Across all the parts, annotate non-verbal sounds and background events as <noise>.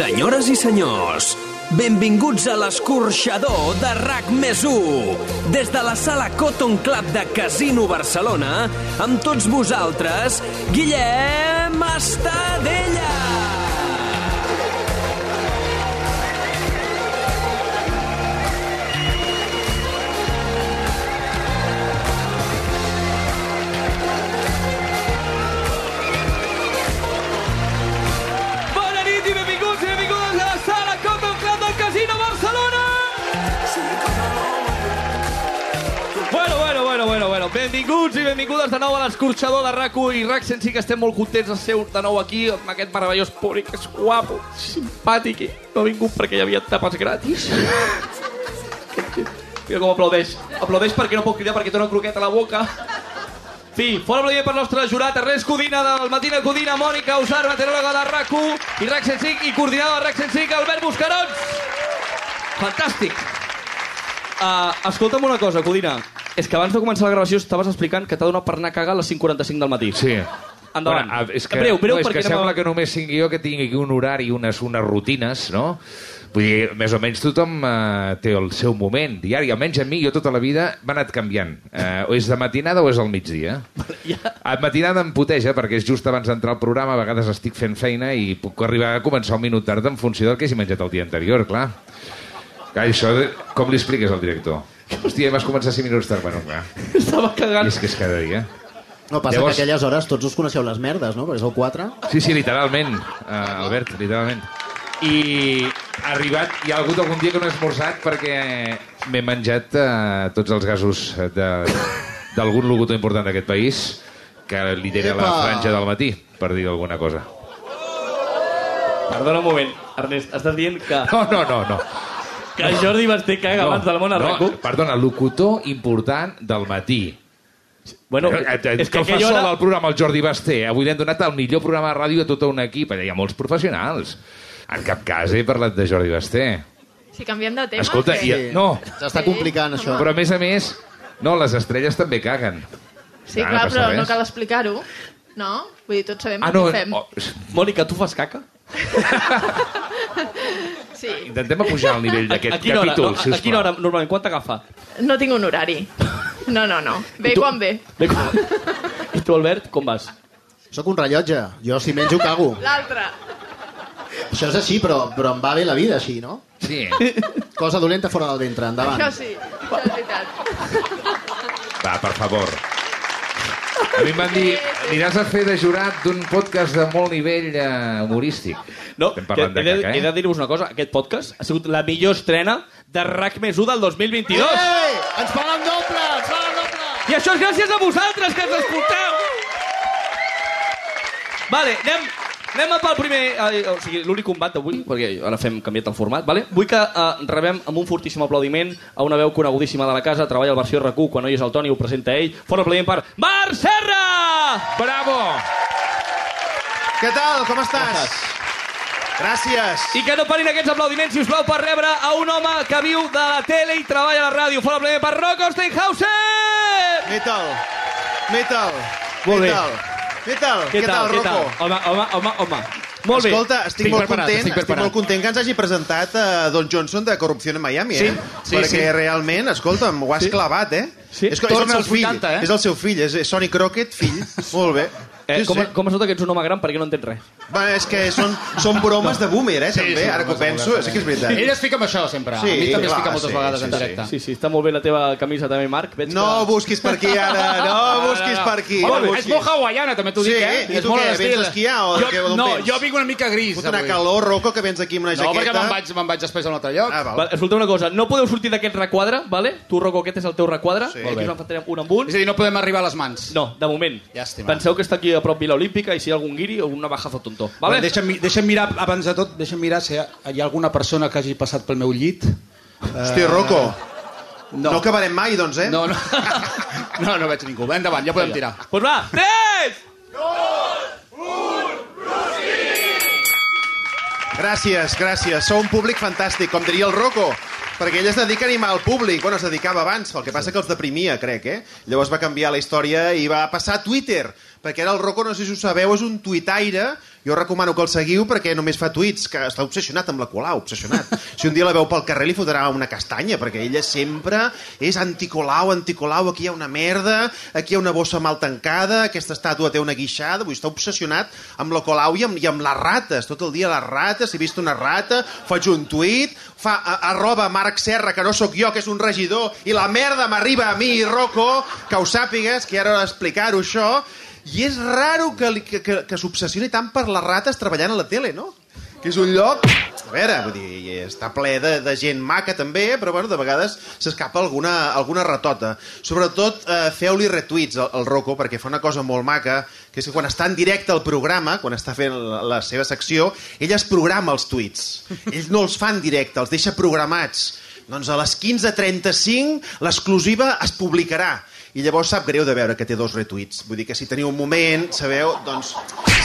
Senyores i senyors, benvinguts a l'escorxador de RAC més 1. Des de la sala Cotton Club de Casino Barcelona, amb tots vosaltres, Guillem Estadella. Benvingudes de nou a l'escorxador de rac i RAC 105, que estem molt contents de ser de nou aquí amb aquest meravellós públic que és guapo, simpàtic no ha vingut perquè hi havia tapes gratis. Mira com aplaudeix. Aplaudeix perquè no pot cridar perquè té una croqueta a la boca. fi, fora aplaudiment per nostre jurat, Ernest Codina del Matina Codina, Mònica Usar, meteoròloga de RAC1 i RAC 105 i coordinador de RAC 105, Albert Buscarons. Fantàstic. Uh, escolta'm una cosa, Codina. És que abans de començar la gravació estaves explicant que t'ha donat per anar a cagar a les 5.45 del matí. Sí. Endavant. Bueno, és que, breu, breu, no, és que anem a- sembla que només sigui jo que tingui aquí un horari i unes, unes rutines, no? Vull dir, més o menys tothom eh, té el seu moment diari. Almenys a mi, jo tota la vida m'ha anat canviant. Eh, o és de matinada o és al migdia. Ja. A matinada em puteja perquè és just abans d'entrar al programa, a vegades estic fent feina i puc arribar a començar un minut tard en funció del que hagi menjat el dia anterior, clar. Clar, això, com li expliques al director? Hòstia, vas començar 5 minuts tard. Bueno, clar. <laughs> Estava I cagant. és que és cada dia. No, passa Llavors- que aquelles hores tots us coneixeu les merdes, no? Perquè sou quatre. Sí, sí, literalment, uh, Albert, literalment. I ha arribat, hi ha hagut algun dia que no he esmorzat perquè m'he menjat uh, tots els gasos de- d'algun locutor important d'aquest país que lidera la Epa! franja del matí, per dir alguna cosa. Perdona un moment, Ernest, estàs dient que, No, no, no, no. Que Jordi Basté caga abans del món a no, RAC1? perdona, locutor important del matí. Bueno, Eh, eh, és que el fa sol hora... al programa el Jordi Basté. Avui li han donat el millor programa de ràdio a tot un equip. Allà hi ha molts professionals. En cap cas he parlat de Jordi Basté. Si canviem de tema... Escolta, que- i, no, S'està Sí. complicant, això. però a més a més, no, les estrelles també caguen. Sí, no clar, passa però res. no cal explicar-ho. No? Vull dir, tots sabem Ah, el no, que fem. oh, Mònica, tu fas caca? <laughs> Sí. intentem apujar el nivell d'aquest quina hora, capítol, no, a, a sisplau. quina hora normalment? Quan t'agafa? No tinc un horari. No, no, no. Ve tu- quan ve. Bé, quan... I tu, Albert, com vas? Sóc un rellotge. Jo, si menjo, cago. L'altre. Això és així, però, però em va bé la vida, així, no? Sí. Cosa dolenta fora del ventre. Endavant. Això sí, això és veritat. Va, per favor. A mi em van dir, aniràs a fer de jurat d'un podcast de molt nivell eh, humorístic. No, que parlant de he de, caca, he de eh? dir-vos una cosa. Aquest podcast ha sigut la millor estrena de RAC més 1 del 2022. Ei! Ens paguen doble! Ens paguen doble! I això és gràcies a vosaltres, que ens escolteu! Vale, anem, anem pel primer... Eh, o sigui, l'únic combat d'avui, perquè ara fem canviat el format, vale? Vull que eh, rebem amb un fortíssim aplaudiment a una veu conegudíssima de la casa, treballa al versió RAC1, quan no hi és el Toni ho presenta ell. Fort aplaudiment per Marc Serra! Bravo! Què tal? Com estàs? Gràcies. I que no parin aquests aplaudiments, si us plau, per rebre a un home que viu de la tele i treballa a la ràdio. Fort aplaudiment per Rocco Steinhausen! Metal. Metal. Molt bé. Metal. Què, tal, què tal? Rocco? Home, home, home, home. Molt bé. Escolta, estic, Estic molt content, estic estic, molt content que ens hagi presentat uh, Don Johnson de Corrupció en Miami, eh? Sí, sí, Perquè sí. realment, escolta'm, ho has Sí. clavat, eh? Sí. És, és el seu fill, 80, eh? És el seu fill, és és Sonny Crockett, fill. molt bé. Eh, Sí, com, sí. com es nota que ets un home gran perquè no entens res? Va, és que són, són bromes de boomer, eh, també, sí, ara que ho penso, sí que és veritat. Ell es fica amb això, sempre. Sí, a mi també clar, es fica moltes sí, vegades sí, en directe. Sí, sí, està molt bé la teva camisa també, Marc. Veig No que... busquis per aquí ara, <laughs> no busquis per aquí. Home, no és molt hawaiana, també t'ho Sí, dic, eh? i és tu molt què, vens a esquiar o de què, jo, d'on No, vens? jo vinc una mica gris, Fot una calor, Rocco, que vens aquí amb una No, perquè jaqueta. me'n vaig, me'n vaig després a un altre lloc. Ah, val. Vale, escolteu una cosa, no podeu sortir d'aquest requadre, vale? Tu, Rocco, aquest és el teu requadre. Sí. Aquí bé. us enfantarem un amb un. És a dir, no podem arribar a les mans. No, de moment. Llàstima. Penseu que està aquí a prop Vila Olímpica i si hi ha algun guiri o una bajazo tontó. Vale? Vale? Deixa'm, deixa'm mirar, abans de tot, deixa'm mirar si hi ha, alguna persona que hagi passat pel meu llit. Hosti, Rocco, No, no acabarem mai, doncs, eh? no, no, <laughs> no, no veig ningú. Endavant, ja podem tirar. Pues va, 3! Gràcies, gràcies. Sou un públic fantàstic, com diria el Rocco. Perquè ell es dedica a animar el públic. Bueno, es dedicava abans, el que passa que els deprimia, crec, eh? Llavors va canviar la història i va passar a Twitter. Perquè ara el Rocco, no sé si ho sabeu, és un tuitaire Jo recomano que el seguiu perquè només fa tuits, que està obsessionat amb la Colau, obsessionat. Si un dia la veu pel carrer li fotrà una castanya, perquè ella sempre és anticolau, anticolau, aquí hi ha una merda, aquí hi ha una bossa mal tancada, aquesta estàtua té una guixada, vull està obsessionat amb la Colau i amb, i amb les rates, tot el dia les rates, si he vist una rata, faig un tuit, fa a, arroba Marc Serra, que no sóc jo, que és un regidor, i la merda m'arriba a mi, Rocco, que ho sàpigues, que ara explicar-ho això, i és raro que, li- que, que, que s'obsessioni tant per les rates treballant a la tele, no? Que és un lloc... A veure, vull dir, està ple de, de gent maca també, però bueno, de vegades s'escapa alguna, alguna ratota. Sobretot eh, feu-li retuits al, al Rocco, perquè fa una cosa molt maca, que és que quan està en directe al programa, quan està fent la, la seva secció, ell es programa els tuits. Ells no els fan directe, els deixa programats. Doncs a les 15.35 l'exclusiva es publicarà. I llavors sap greu de veure que té dos retuits. Vull dir que si teniu un moment, sabeu, doncs,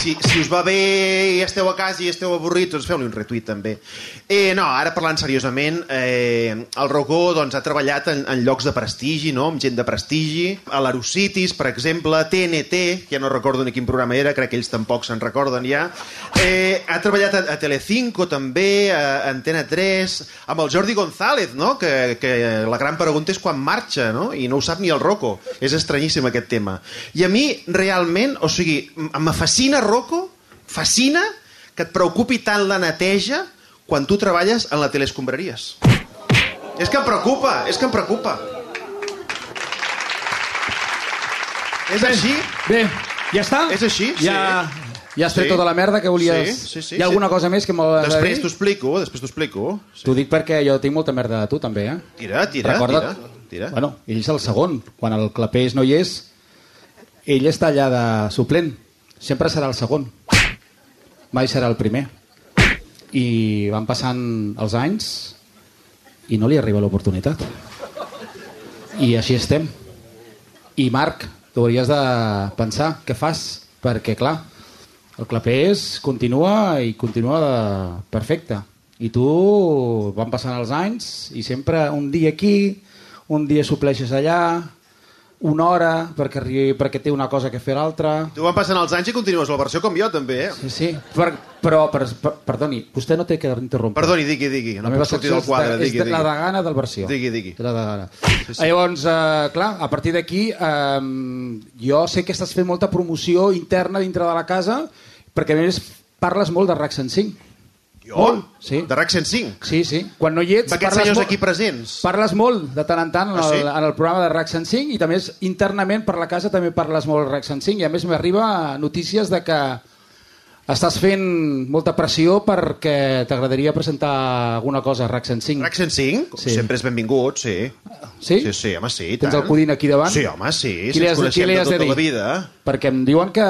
si, si us va bé i esteu a casa i esteu avorrits, doncs feu-li un retuit també. Eh, no, ara parlant seriosament, eh, el Rocco doncs, ha treballat en, en llocs de prestigi, no? amb gent de prestigi, a l'Aerocities, per exemple, TNT, ja no recordo ni quin programa era, crec que ells tampoc se'n recorden ja. Eh, ha treballat a, a Telecinco també, a Antena 3, amb el Jordi González, no? que, que la gran pregunta és quan marxa, no? i no ho sap ni el Rocco. És estranyíssim aquest tema. I a mi, realment, o sigui, m- me fascina, Rocco, fascina que et preocupi tant la neteja quan tu treballes en la teleescombraries. És que em preocupa, és que em preocupa. És així? Bé, ja està? És així? Ja, ja has tret Sí. tota la merda que volies... Sí, sí, sí, Hi ha alguna sí. cosa més que de Després t'ho explico, després t'ho explico. T'ho dic perquè jo tinc molta merda de tu, també, eh? Tira, tira, Recorda't, tira. tira. Bueno, ell és el segon. Quan el Clapés no hi és, ell està allà de suplent. Sempre serà el segon. Mai serà el primer. I van passant els anys i no li arriba l'oportunitat. I així estem. I Marc, tu hauries de pensar què fas, perquè clar, el Clapés continua i continua de... perfecte. I tu van passant els anys i sempre un dia aquí, un dia supleixes allà, una hora perquè, arribi, perquè té una cosa que fer l'altra. Tu van passant els anys i continues la versió com jo, també, eh? Sí, sí. Per, però, per, per, perdoni, vostè no té que interrompre. Perdoni, digui, digui. No la meva puc sortir del quadre, de, digui, és de, la digui. degana del versió. Digui, digui. La degana. Sí, sí. Llavors, eh, clar, a partir d'aquí, eh, jo sé que estàs fent molta promoció interna dintre de la casa, perquè a més parles molt de RAC 105. Jo? Molt, sí. De RAC 105? Sí, sí. Quan no hi ets... D'aquests senyors molt- aquí presents? Parles molt, de tant en tant, en, Ah, el, sí? en el programa de RAC 105 i també internament per la casa també parles molt RAC 105 i a més m'arriba notícies de que estàs fent molta pressió perquè t'agradaria presentar alguna cosa a RAC 105. RAC 105? Sí. Sempre és benvingut, sí. Sí? Sí, sí, home, sí. Tens tant. el Codina aquí davant? Sí, home, sí. Qui Si li ens coneixem de de tota dir? la vida. Perquè em diuen que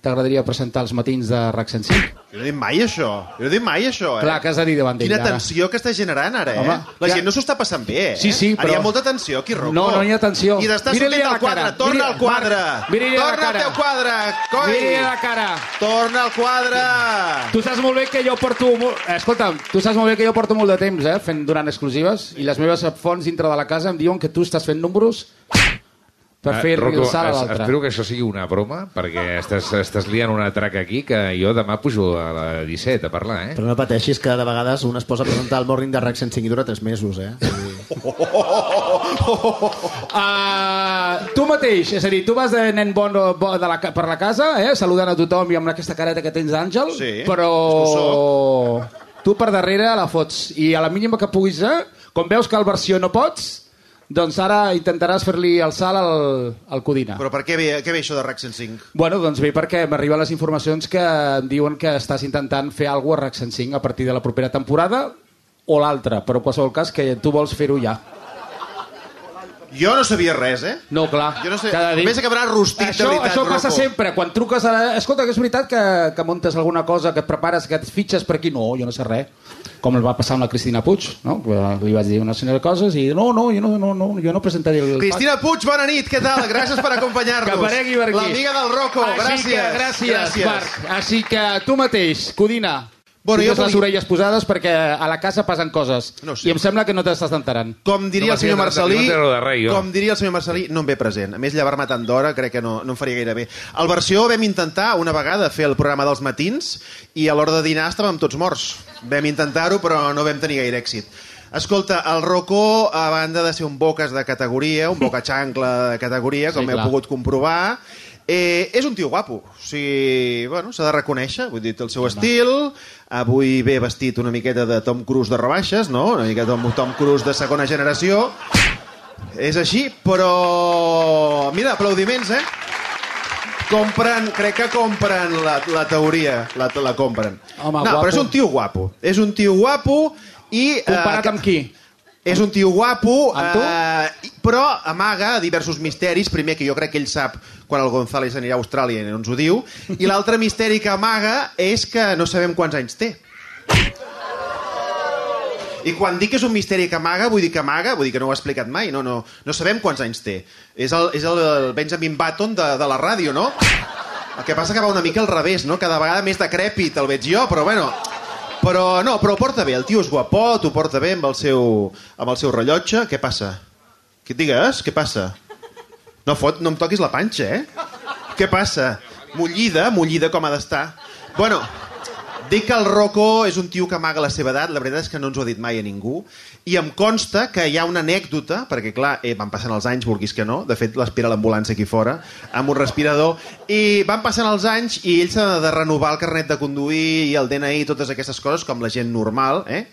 t'agradaria presentar els matins de RAC 105. Jo no he dit mai això. Jo no he dit mai això, eh? Clar, que has de dir davant d'ell, Quina ara. tensió que està generant ara, eh? Home, la ja- gent no s'ho està passant bé, eh? Sí, sí, Ara hi però- ha molta tensió aquí, Rocco. No, no hi ha tensió. I d'estar sortint al quadre. Torna al quadre. Torna al teu quadre. Mira-li la cara. Torna al quadre. Tu saps molt bé que jo porto... Molt... Eh, Escolta'm, tu saps molt bé que jo porto molt de temps eh, fent durant exclusives i les meves fonts dintre de la casa em diuen que tu estàs fent números per Ah, fer Rocco, el salt a l'altre. Espero que això sigui una broma, perquè estàs, estàs liant una traca aquí que jo demà pujo a la 17 a parlar, eh? Però no pateixis que de vegades un es posa a presentar el Morning de RAC 105 i dura 3 mesos, eh? <laughs> Uh, tu mateix, és a dir, tu vas de nen bon, bo de la, per la casa, eh, saludant a tothom i amb aquesta careta que tens d'àngel, Sí, però tu per darrere la fots i a la mínima que puguis, eh, com veus que al versió no pots, doncs ara intentaràs fer-li el salt al, al Codina. Però per què ve, què ve això de RAC 105? Bueno, doncs bé, perquè m'arriben les informacions que em diuen que estàs intentant fer alguna cosa a RAC 105 a partir de la propera temporada o l'altra, però en qualsevol cas que tu vols fer-ho ja. Jo no sabia res, eh? No, clar. Jo no sé, Cada dia- només acabarà rostit de això, veritat, Això passa Rocco. sempre, quan truques a la... Escolta, que és veritat que, que muntes alguna cosa, que et prepares, que et fitxes per aquí? No, jo no sé res. Com el va passar amb la Cristina Puig, no? Li vaig dir una sèrie de coses i no, no, jo no, no, no, jo no presentaré el... Cristina Puig, bona nit, què tal? Gràcies per acompanyar-nos. <laughs> Que aparegui per aquí. L'amiga del Rocco, Així gràcies. Que, gràcies, gràcies. Marc. Així que tu mateix, Codina, Bueno, jo Tingues les orelles posades perquè a la casa passen coses. No sé. I em sembla que no t'estàs enterant. Com diria No el senyor Marcelí, no jo. com diria el senyor Marcelí, no em ve present. A més, llevar-me tant d'hora crec que no, no em faria gaire bé. Al versió vam intentar una vegada fer el programa dels matins i a l'hora de dinar estàvem tots morts. Vam intentar-ho, però no vam tenir gaire èxit. Escolta, el Rocó, a banda de ser un boques de categoria, un boca xancla de categoria, com Sí, heu pogut comprovar, eh, és un tio guapo. O sigui, bueno, s'ha de reconèixer, vull dir, el seu estil, avui ve vestit una miqueta de Tom Cruise de rebaixes, no? Una miqueta de Tom Cruise de segona generació. És així, però... Mira, aplaudiments, eh? Compren, crec que compren la, la teoria, la, la compren. Home, no, guapo. però és un tio guapo. És un tio guapo i... Comparat eh, amb qui? És un tio guapo, tu? eh, però amaga diversos misteris. Primer, que jo crec que ell sap quan el González anirà a Austràlia i no ens ho diu. I l'altre misteri que amaga és que no sabem quants anys té. I quan dic que és un misteri que amaga, vull dir que amaga, vull dir que no ho ha explicat mai, no, no, no sabem quants anys té. És el, és el Benjamin Button de, de la ràdio, no? El que passa que va una mica al revés, no? Cada vegada més decrèpit el veig jo, però bueno... Però no, però ho porta bé, el tio és guapot, ho porta bé amb el seu, amb el seu rellotge. Què passa? Què et digues? Què passa? No, fot, no em toquis la panxa, eh? Què passa? Mullida, mullida com ha d'estar. Bueno, dic que el Rocco és un tio que amaga la seva edat, la veritat és que no ens ho ha dit mai a ningú, i em consta que hi ha una anècdota, perquè clar, eh, van passant els anys, vulguis que no, de fet l'espera l'ambulància aquí fora, amb un respirador, i van passant els anys i ell s'ha de renovar el carnet de conduir i el DNI i totes aquestes coses, com la gent normal, eh?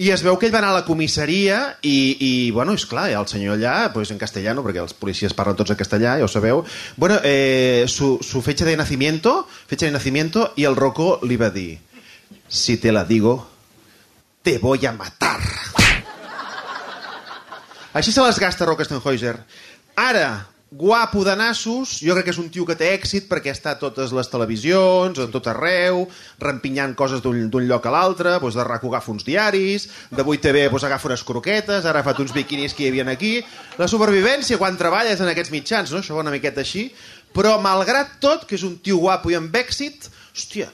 I es veu que ell va anar a la comissaria i, i bueno, és clar, el senyor allà, pues en castellano, perquè els policies parlen tots en castellà, ja ho sabeu, bueno, eh, su, su fecha de nacimiento, fecha de nacimiento, i el Rocco li va dir, si te la digo, te voy a matar. Així se les gasta Rocco Stenhäuser. Ara, guapo de nassos, jo crec que és un tio que té èxit perquè està a totes les televisions, a tot arreu, rampinyant coses d'un lloc a l'altre, doncs de RAC agafa uns diaris, de 8TV doncs agafa unes croquetes, ara fet uns biquinis que hi havia aquí. La supervivència quan treballes en aquests mitjans, no? això va una miqueta així. Però, malgrat tot, que és un tio guapo i amb èxit, hòstia,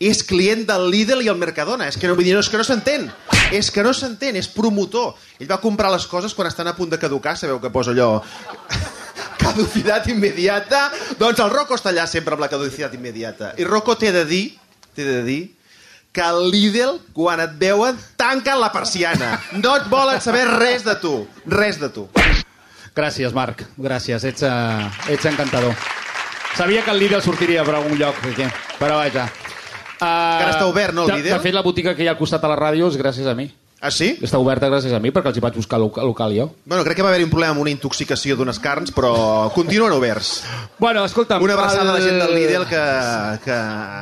és client del Lidl i el Mercadona. És que no, no, és que no s'entén. És que no s'entén, és promotor. Ell va comprar les coses quan estan a punt de caducar, sabeu que posa allò... <laughs> caducitat immediata. Doncs el Rocco està allà sempre amb la caducitat immediata. I Rocco té de dir, té de dir, que el Lidl, quan et veuen, tanquen la persiana. No et volen saber res de tu. Res de tu. Gràcies, Marc. Gràcies. Ets, uh, ets encantador. Sabia que el Lidl sortiria per algun lloc, però vaja. Uh, Encara està obert, no, el de, Lidl? De fet, la botiga que hi ha al costat de la ràdio és gràcies a mi. Ah, sí? Està oberta gràcies a mi, perquè els hi vaig buscar local, local jo. Bueno, crec que va haver-hi un problema amb una intoxicació d'unes carns, però continuen oberts. Bueno, escolta'm... Una abraçada a la gent del el- Lidl que... que...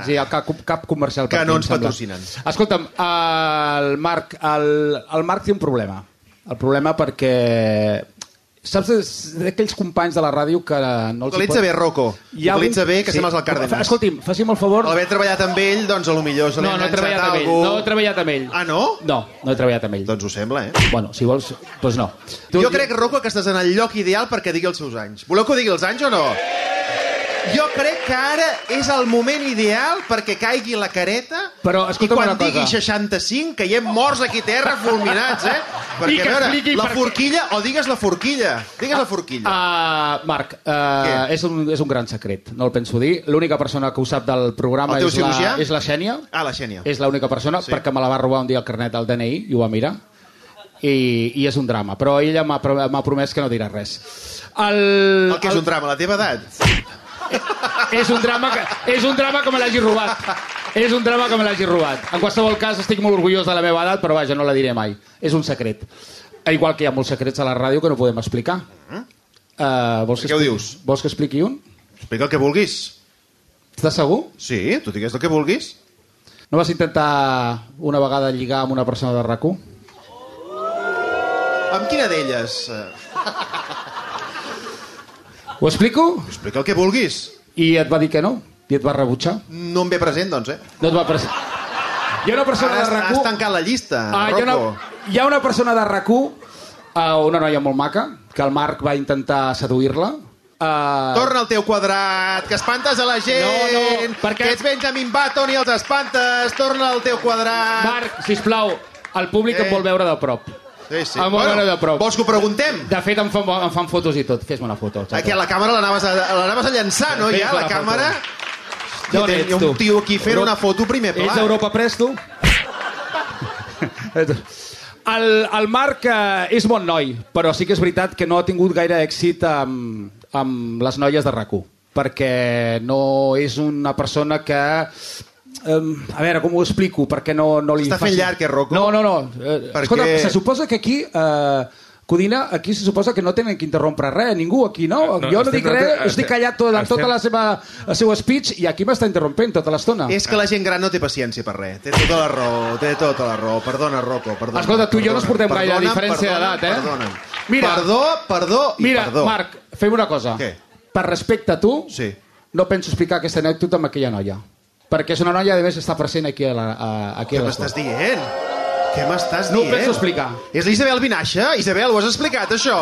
Sí, el cap, cap comercial. Que per no ens patrocinen. Escolta'm, el Marc, el, el Marc té un problema. El problema perquè... Saps d'aquells companys de la ràdio que no els... Localitza bé, Rocco. Hi ha Localitza algun- bé, que sembles el Cárdenas. Escolti'm, faci'm el favor... Al haver treballat amb ell, doncs a lo millor se li No, no he enganxat treballat amb ell. algú. No he treballat amb ell. Ah, no? No, no he treballat amb ell. Doncs ho sembla, eh? Bueno, si vols, doncs no. Jo crec, Rocco, que estàs en el lloc ideal perquè digui els seus anys. Voleu que ho digui els anys o no? Jo crec que ara és el moment ideal perquè caigui la careta Però, i quan una cosa. digui 65 caiem morts aquí a terra fulminats, eh? Perquè, que a veure, la forquilla, o digues la forquilla, digues la forquilla. Uh, Marc, uh, és, un, és un gran secret, no el penso dir. L'única persona que ho sap del programa El és la, és la Xènia. Ah, la Xènia. És l'única persona, Sí. perquè me la va robar un dia el carnet del DNI i ho va mirar. I, i és un drama, però ella m'ha pro- m'ha promès que no dirà res. El, El que és un drama, la teva edat. És un drama que, és un drama que me l'hagi robat. És un drama que me l'hagi robat. En qualsevol cas, estic molt orgullós de la meva edat, però vaja, no la diré mai. És un secret. Igual que hi ha molts secrets a la ràdio que no podem explicar. Uh, vols que què ho dius? Vols que expliqui un? Explica el que vulguis. Estàs segur? Sí, tu digues el que vulguis. No vas intentar una vegada lligar amb una persona de rac Amb quina d'elles? Eh, Ho explico? Explica el que vulguis. I et va dir que no? I et va rebutjar? No em ve present, doncs, eh? No et va pres... Hi ha una persona Ara de has, rac has tancat la llista, Ah, hi, ha Rocco. una, hi ha una persona de rac uh, una noia molt maca, que el Marc va intentar seduir-la Uh, Torna al teu quadrat, que espantes a la gent. No, no, perquè- Que ets Benjamin Button i els espantes. Torna al teu quadrat. Marc, sisplau, el públic Eh. em vol veure de prop. Sí, sí. Vol veure de prop. Vols que ho preguntem? De fet, em fan, em fan fotos i tot. Fes-me una foto. xato. Aquí a la càmera l'anaves a, a llançar, no? Ja, la càmera... Ha ets, un tio aquí fent Euro- una foto primer pla. Ets d'Europa Press, tu? <laughs> el, el Marc eh, és bon noi, però sí que és veritat que no ha tingut gaire èxit amb, amb les noies de rac perquè no és una persona que... Um, a veure, com ho explico? Perquè no, no li Està fent llarg, eh, Rocco? No, no, no. Eh, Perquè- Escolta, se suposa que aquí... Eh, Codina, aquí se suposa que no tenen que interrompre res, ningú aquí, no? No, jo no dic res, tratant- estic callat tot, estem- tota la seva, el seu speech i aquí m'està interrompent tota l'estona. És que la gent gran no té paciència per res. Té tota la raó, té tota la raó. Perdona, Rocco, perdona. Escolta, tu i jo no ens portem perdona, gaire diferència d'edat, eh? Perdona. Mira. Perdó, perdó i Mira, perdó. Marc, fem una cosa. Què? Per respecte a tu, Sí. no penso explicar aquesta anècdota amb aquella noia. Perquè és una noia, a més, està present aquí a la, a, aquí Què m'estàs dient? Què m'estàs No ho dient? penso explicar. És l'Isabel Vinaixa? Isabel, ho has explicat, això?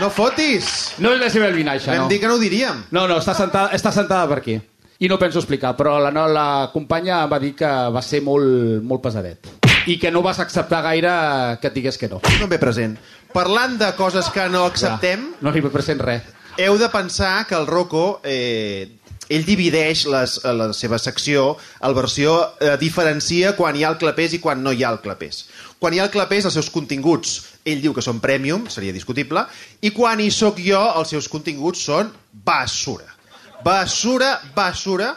No fotis. No és la seva Vinaixa, Vam no. dir que no ho diríem. No, no, està sentada, està sentada per aquí. I no penso explicar, però la, no, la companya va dir que va ser molt, molt pesadet. I que no vas acceptar gaire que et digués que no. No em ve present. Parlant de coses que no acceptem, Ja, no li present res. heu de pensar que el Rocco eh, ell divideix les, eh, la seva secció, el versió eh, diferencia quan hi ha el clapés i quan no hi ha el clapés. Quan hi ha el clapés, els seus continguts, ell diu que són premium, seria discutible, i quan hi sóc jo, els seus continguts són basura. Basura, basura,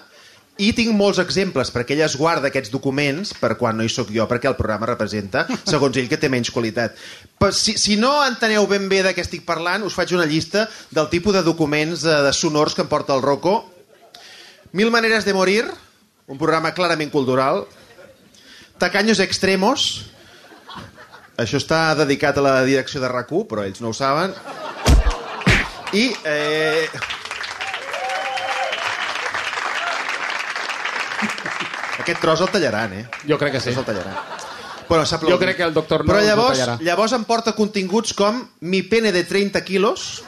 i tinc molts exemples, perquè ell es guarda aquests documents per quan no hi sóc jo, perquè el programa representa, <laughs> segons ell, que té menys qualitat. Però si, si no enteneu ben bé de què estic parlant, us faig una llista del tipus de documents eh, de sonors que em porta el Rocco. Mil maneres de morir, un programa clarament cultural. Tacaños extremos, això està dedicat a la direcció de rac però ells no ho saben. I... Eh... Aquest tros el tallaran, eh? Jo crec que sí. El tallaran. Bueno. Jo crec que el doctor no Però llavors, llavors em porta continguts com Mi pene de 30 quilos.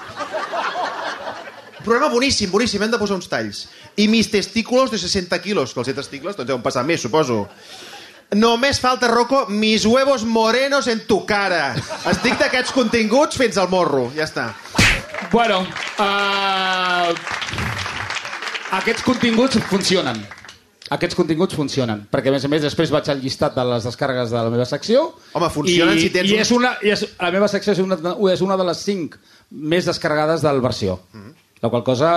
Programa boníssim, boníssim, hem de posar uns talls. I mis testículos de 60 quilos, que els testicles doncs deuen passar més, suposo. Només falta, Rocco, mis huevos morenos en tu cara. Estic d'aquests continguts fins al morro, ja està. Bueno, uh, aquests continguts funcionen. Aquests continguts funcionen, perquè a més a més després vaig al llistat de les descàrregues de la meva secció Home, funcionen i, si tens i és una, i és, la meva secció és una, és una de les cinc més descarregades del versió Mm-hmm. La qual cosa,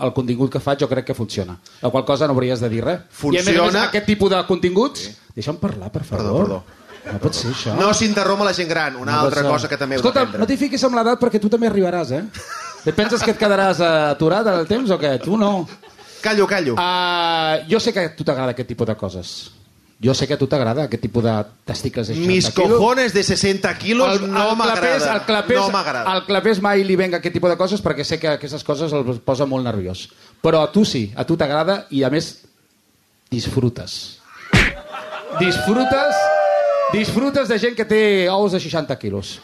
el contingut que faig jo crec que funciona, la qual cosa no hauries de dir res i a més a més Funciona. aquest tipus de continguts sí. deixa'm parlar per favor Perdó, no pot ser això No s'interromp la gent gran, una No altra cosa que també heu Escolta, no t'hi fiquis amb l'edat perquè tu també arribaràs, eh? Te penses que et quedaràs aturat en el temps o què? Tu no. Callo, callo. Uh, jo sé que a tu t'agrada aquest tipus de coses. Jo sé que a tu t'agrada aquest tipus de testicles de 60 Mis quilos. cojones de 60 quilos El- no m'agrada. El clapés, No m'agrada. el clapés mai li venga aquest tipus de coses perquè sé que aquestes coses el posa molt nerviós. Però a tu sí, a tu t'agrada i a més disfrutes. Disfrutes, disfrutes de gent que té ous de 60 quilos.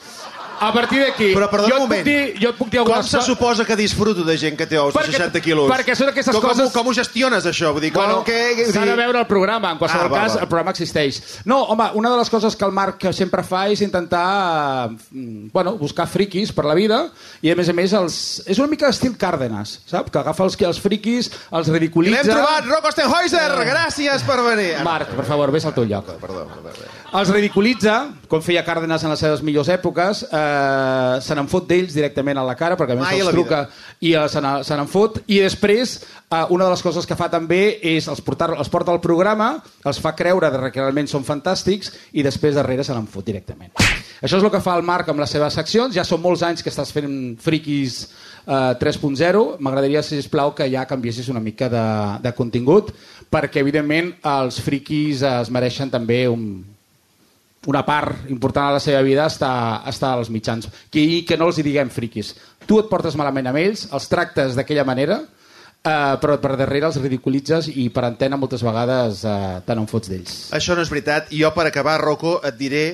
A partir d'aquí, jo, un puc moment. dir, jo et puc dir Com se suposa que disfruto de gent que té ous de Perquè- 60 quilos? perquè són aquestes com, coses- Com, com ho gestiones, això? Vull dir, Bueno, que... s'ha de veure el programa, en qualsevol Ah, cas val. el programa existeix. No, home, una de les coses que el Marc sempre fa és intentar mm, bueno, buscar friquis per la vida i a més a més els... és una mica estil Cárdenas, sap? Que agafa els, els friquis, els ridiculitza... L'hem trobat, Rocco Stenhäuser! Gràcies per venir. Marc, per favor, vés al teu lloc. Perdó, perdó, perdó. Els ridiculitza, com feia Cárdenas en les seves millors èpoques, eh, se n'en fot d'ells directament a la cara, perquè a més Mai els truca i eh, se n'en fot, i després eh, una de les coses que fa també és els, portar, els porta al programa, els fa creure de que realment són fantàstics i després darrere se n'en fot directament. Això és el que fa el Marc amb les seves seccions, ja són molts anys que estàs fent friquis eh, 3.0, m'agradaria, sisplau, que ja canviessis una mica de, de contingut, perquè evidentment els friquis es mereixen també un, una part important de la seva vida està, està als mitjans. I que no els hi diguem friquis. Tu et portes malament amb ells, els tractes d'aquella manera, eh, però per darrere els ridiculitzes i per antena moltes vegades eh, te n'en fots d'ells. Això no és veritat. I jo, per acabar, Rocco, et diré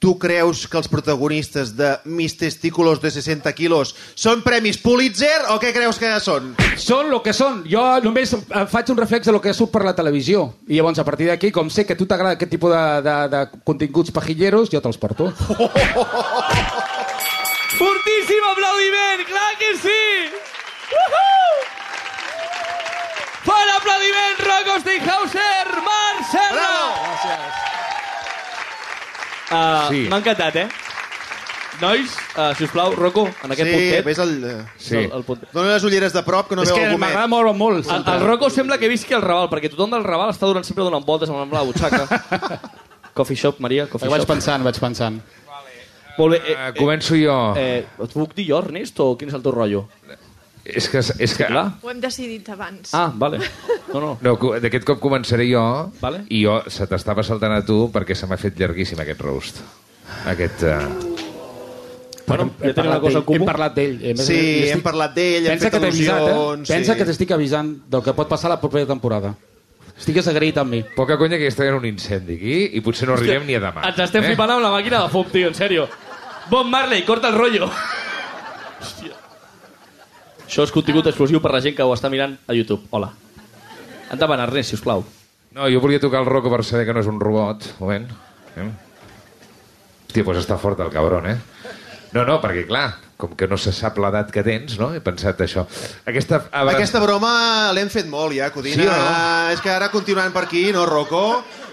tu creus que els protagonistes de Mis testículos de 60 quilos són premis Pulitzer o què creus que són? Són el que són. Jo només faig un reflex de lo que surt per la televisió. I llavors, a partir d'aquí, com sé que a tu t'agrada aquest tipus de, de, de continguts pajilleros, jo te'ls porto. <laughs> Fortíssim aplaudiment, clar que sí! Uhú! Fort aplaudiment, Rocco Steinhauser, Uh, Sí. M'ha encantat, eh? Nois, uh, si us plau, Rocco, en aquest sí, puntet. ves el... Sí. El, el puntet. Dóna les ulleres de prop que no és veu que el gomet. m'agrada molt, molt. El, el Rocco sembla que visqui al Raval, perquè tothom del Raval està donant sempre donant voltes amb la butxaca. <laughs> coffee shop, Maria, coffee Vaig shop. pensant, vaig pensant. Molt bé. Uh, començo jo. Eh, et puc dir jo, Ernest, o quin és el teu rotllo? És que... És que Clar. Ho hem decidit abans. Ah, vale. No, no. no, d'aquest cop començaré jo Vale. i jo se t'estava saltant a tu perquè se m'ha fet llarguíssim aquest roast. Aquest... Uh... Bueno, ja tenim una cosa en Hem parlat d'ell. Sí, estic- hem parlat d'ell, hem Pensa fet avisat, eh? al·lusions, Pensa sí. que t'estic avisant del que pot passar la propera temporada. Estigues agraït amb mi. Poca conya que hi està havent un incendi aquí i potser no arribem ni a demà. Ens estem eh? flipant amb la màquina de fum, tio, en sèrio. Bob Marley, corta el rotllo. Hòstia. Això és contingut exclusiu per la gent que ho està mirant a YouTube. Hola. Endavant, Ernest, sisplau. No, jo volia tocar el Rocco per saber que no és un robot. Un moment. Eh? Hòstia, doncs està fort el cabron, eh? No, no, perquè clar, com que no se sap l'edat que tens, no? He pensat això. Aquesta... abra- Aquesta broma l'hem fet molt, ja, Codina. Sí no? És que ara continuant per aquí, no, Rocco?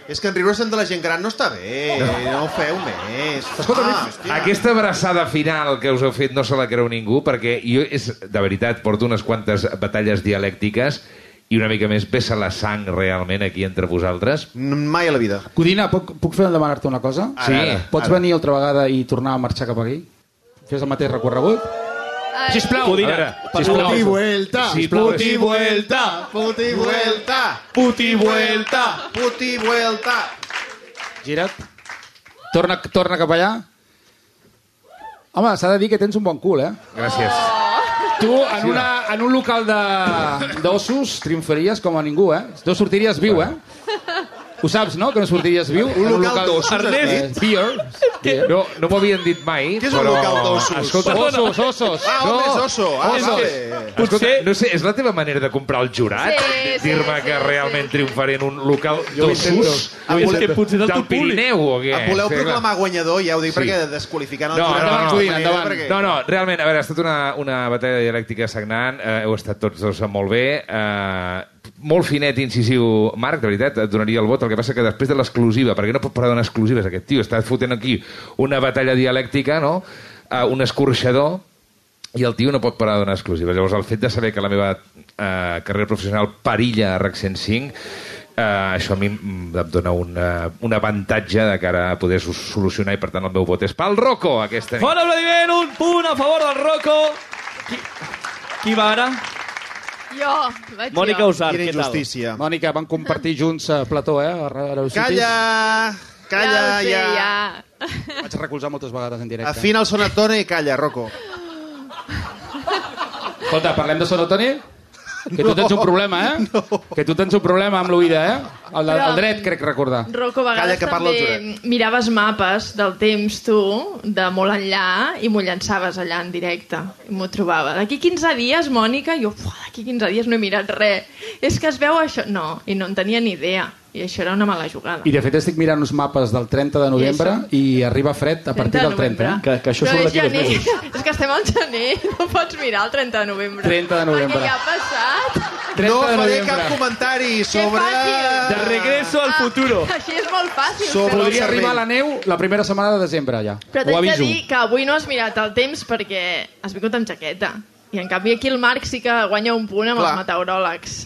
És que en riure-se'n de la gent gran no està bé. No, no ho feu més. Escolta, ah, hòstia. Aquesta abraçada final que us heu fet no se la creu ningú, perquè jo, és, de veritat, porto unes quantes batalles dialèctiques i una mica més vessa la sang realment aquí entre vosaltres. Mai a la vida. Codina, puc, puc fer demanar-te una cosa? Ara, Sí. ara, Pots ara. venir altra vegada i tornar a marxar cap aquí? Fes el mateix recorregut? Sisplau. Codina, sisplau. Puti vuelta, Sisplau. puti vuelta, puti vuelta, Puti vuelta. puti vuelta. Gira't. Torna, torna cap allà. Home, s'ha de dir que tens un bon cul, eh? Gràcies. Tu, en, una, en un local de- d'ossos, triomfaries com a ningú, eh? No sortiries viu, eh? Ho saps, no?, que no sortiries viu? Un local d'ossos, Eh, dit? beer. beer. No, no m'ho havien dit mai, Què és un però... local d'ossos? Escolta, Ossos, ossos. Ah, No. és oso? Ah, Osos. vale. Escolta, no sé, és la teva manera de comprar el jurat? Sí, sí, Dir-me sí, que sí, realment triomfaré en un local Jo ho intento. d'ossos? Ah, És que potser del Del públic. Pirineu o què? Em voleu Sí, clar. proclamar guanyador, ja ho dic, Sí. perquè desqualificant el No, jurat no, no, Codina, manera, endavant. perquè- No, no, realment, a veure, ha estat una, una batalla dialèctica sagnant, eh, heu estat tots dos molt bé, eh, molt finet i incisiu, Marc, de veritat, et donaria el vot, el que passa que després de l'exclusiva, perquè no pot parar donar exclusives aquest tio, està fotent aquí una batalla dialèctica, no?, eh, un escorxador, i el tio no pot parar de donar exclusives. Llavors, el fet de saber que la meva eh, carrera professional perilla a RAC 105, eh, això a mi em dona una, un avantatge de cara a poder so- solucionar i, per tant, el meu vot és pel Rocco aquesta nit. Fort aplaudiment, un punt a favor del Rocco. Qui, qui va ara? Jo, vaig Mònica jo. Usar, Quina què tal? injustícia. Mònica, van compartir junts a plató, eh? A. Calla! Calla, ja. ho sé, ja. ja. Vaig recolzar moltes vegades en directe. Afina el sonatone i calla, Rocco. Escolta, parlem de sonotoni? Que tu tens un problema, eh? No. Que tu tens un problema amb l'oïda, eh? El, el, el dret, crec recordar. Rocco, a vegades Calla, que parla el també miraves mapes del temps tu, de molt enllà, i m'ho llançaves allà en directe. I m'ho trobava. D'aquí 15 dies, Mònica, jo, "Uah, d'aquí 15 dies no he mirat res. És que es veu això... No, i no en tenia ni idea. I això era una mala jugada. I de fet estic mirant uns mapes del 30 de novembre i, arriba fred a partir del 30, eh? Que, que això Però surt és d'aquí dos mesos. <laughs> És que estem al gener, no pots mirar el 30 de novembre. 30 de novembre. Perquè ja ha passat. 30 No de faré novembre. cap comentari sobre... De regreso al futuro. Ah, així és molt fàcil. Sobre Podria arribar la neu la primera setmana de desembre, ja. Però t'haig de dir que avui no has mirat el temps perquè has vingut amb jaqueta. I en canvi aquí el Marc sí que guanya un punt amb Clar. els meteoròlegs.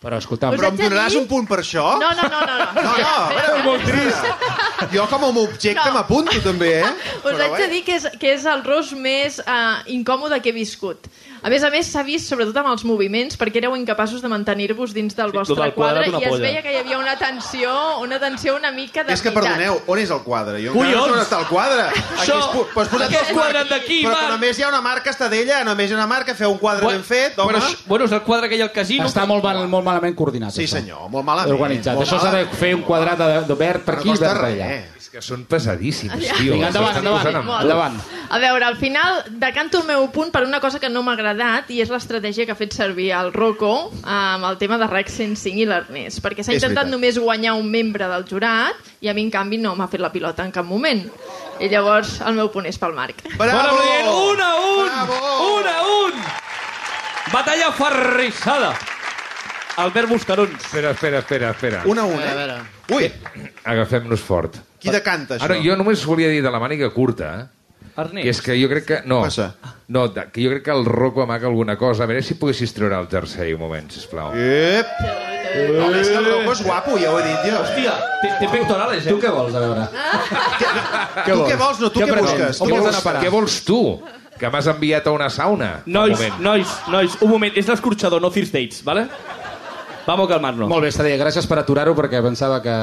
Però escolta, Us Però haig em de donaràs dir- un punt per això? No, no, no, no. no. No, no, a veure, és molt trist. <laughs> Jo com a objecte No. m'apunto també, eh? Us Però haig de bé. dir que és, que és el ros més uh, incòmode que he viscut. A més a més, s'ha vist sobretot amb els moviments, perquè éreu incapaços de mantenir-vos dins del Sí, vostre el quadre quadrat, una i es polla. veia que hi havia una tensió, una tensió una mica de És que, perdoneu, on és el quadre? Jo Collons! encara no sé on està el quadre. Aquí Això- es pu- pues posat aquest quadrat d'aquí, Però Marc. només hi ha una marca estadella, només hi ha una marca, feu un quadre ben fet, home. Però, bueno, és el quadre que hi ha al casino. està molt, mal, molt malament coordinat, Sí, això. senyor, molt malament. Organitzat. Molt Això s'ha de fer un quadrat de, de verd per aquí i verd per res. allà. Que són pesadíssims, Ja. tio. Vinga, endavant, endavant, endavant. A veure, al final decanto el meu punt per una cosa que no m'ha agradat i és l'estratègia que ha fet servir el Rocco amb el tema de Rec 105 i l'Ernest, perquè s'ha intentat veritat. només guanyar un membre del jurat i a mi, en canvi, no m'ha fet la pilota en cap moment. I llavors el meu punt és pel Marc. Bon aplaudiment, un a un! Bravo! Un a un! Batalla ferrissada. Albert Buscarons. Espera, espera, espera, espera. Un a un, A eh? veure. Ui, Agafem-nos fort. Qui decanta, això? Ara, jo només volia dir de la màniga curta, eh? Ernest. que és que jo crec que... No, Passa. no que jo crec que el Rocco amaga alguna cosa. A veure si poguessis treure el jersei un moment, sisplau. Ep! No, és que el Rocco és guapo, ja ho he dit jo. Hòstia, té, té pectorales, eh? Tu què vols, a veure? Tu què vols? No, tu què, busques? On Què vols vols? anar a parar? Què vols tu? Que m'has enviat a una sauna? Nois, Un nois, nois, un moment, és l'escorxador, no First Dates, vale? Vamos a calmar-nos. Molt bé, està bé, gràcies per aturar-ho perquè pensava que...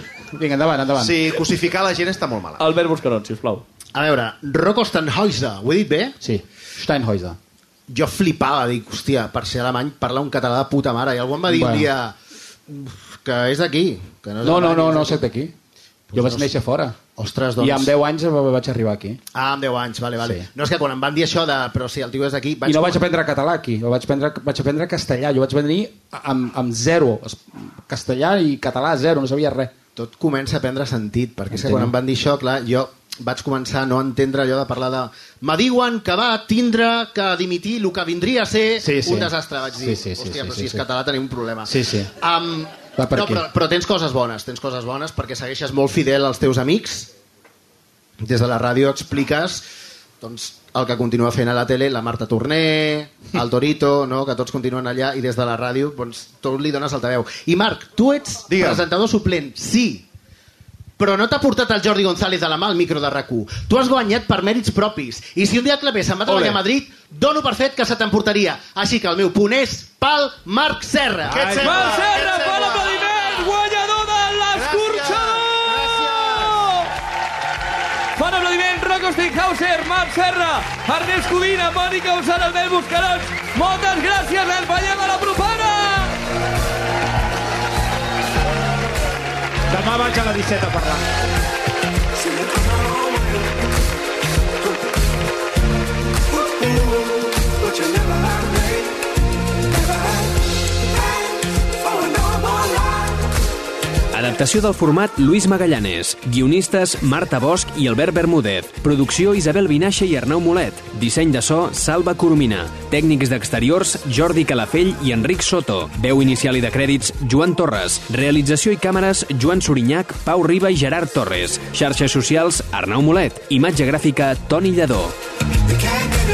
<laughs> Vinga, endavant, endavant. Sí, cosificar la gent està molt malalt. Albert Buscarons, sisplau. A veure, Rocco Stanhäuser, ho he dit bé? Sí, Steinhäuser. Jo flipava, dic, hòstia, per ser alemany, parlar un català de puta mare. I algú em va dir Bueno. un dia "Uf, que és d'aquí. que és No, no, no, és no d'aquí." soc d'aquí. Jo vaig néixer fora. Ostres, doncs... I amb 10 anys vaig arribar aquí. Ah, amb 10 anys, vale, vale. Sí. No, és que quan em van dir això de... Però si el tio és d'aquí... I no vaig aprendre català aquí, jo vaig aprendre, vaig aprendre castellà. Jo vaig venir amb, amb zero. Castellà i català zero, no sabia res. Tot comença a prendre sentit, perquè és que quan em van dir això, clar, jo vaig començar a no entendre allò de parlar de... Me diuen que va tindre que dimitir el que vindria a ser Sí, sí. un desastre, vaig dir. Sí, sí, sí, Hòstia, sí, però sí, si és sí. català tenim un problema. Sí, sí. Um, Va per no, però, però tens coses bones, tens coses bones perquè segueixes molt fidel als teus amics. Des de la ràdio expliques doncs, el que continua fent a la tele la Marta Torné, el Torito, no? que tots continuen allà, i des de la ràdio doncs, tu li dones altaveu. I Marc, tu ets Digue'm. presentador suplent, sí, però no t'ha portat el Jordi González de la mà al micro de rac Tu has guanyat per mèrits propis. I si un dia el Clapés se'n va treballar a Madrid, dono per fet que se t'emportaria. Així que el meu punt és pel Marc Serra. Què et sembla? Marc Serra, Què et sembla? Fan aplaudiment, Rocco Stinghauser, Marc Serra, Ernest Codina, Mònica Usana, Albert Buscarons. Moltes gràcies, ens veiem a la propera! Demà vaig a la 17 a parlar. Adaptació del format Luis Magallanes. Guionistes Marta Bosch i Albert Bermúdez. Producció Isabel Vinaixa i Arnau Molet. Disseny de so Salva Coromina. Tècnics d'exteriors Jordi Calafell i Enric Soto. Veu inicial i de crèdits Joan Torres. Realització i càmeres Joan Sorinyac, Pau Riba i Gerard Torres. Xarxes socials Arnau Molet. Imatge gràfica Toni Lledó. The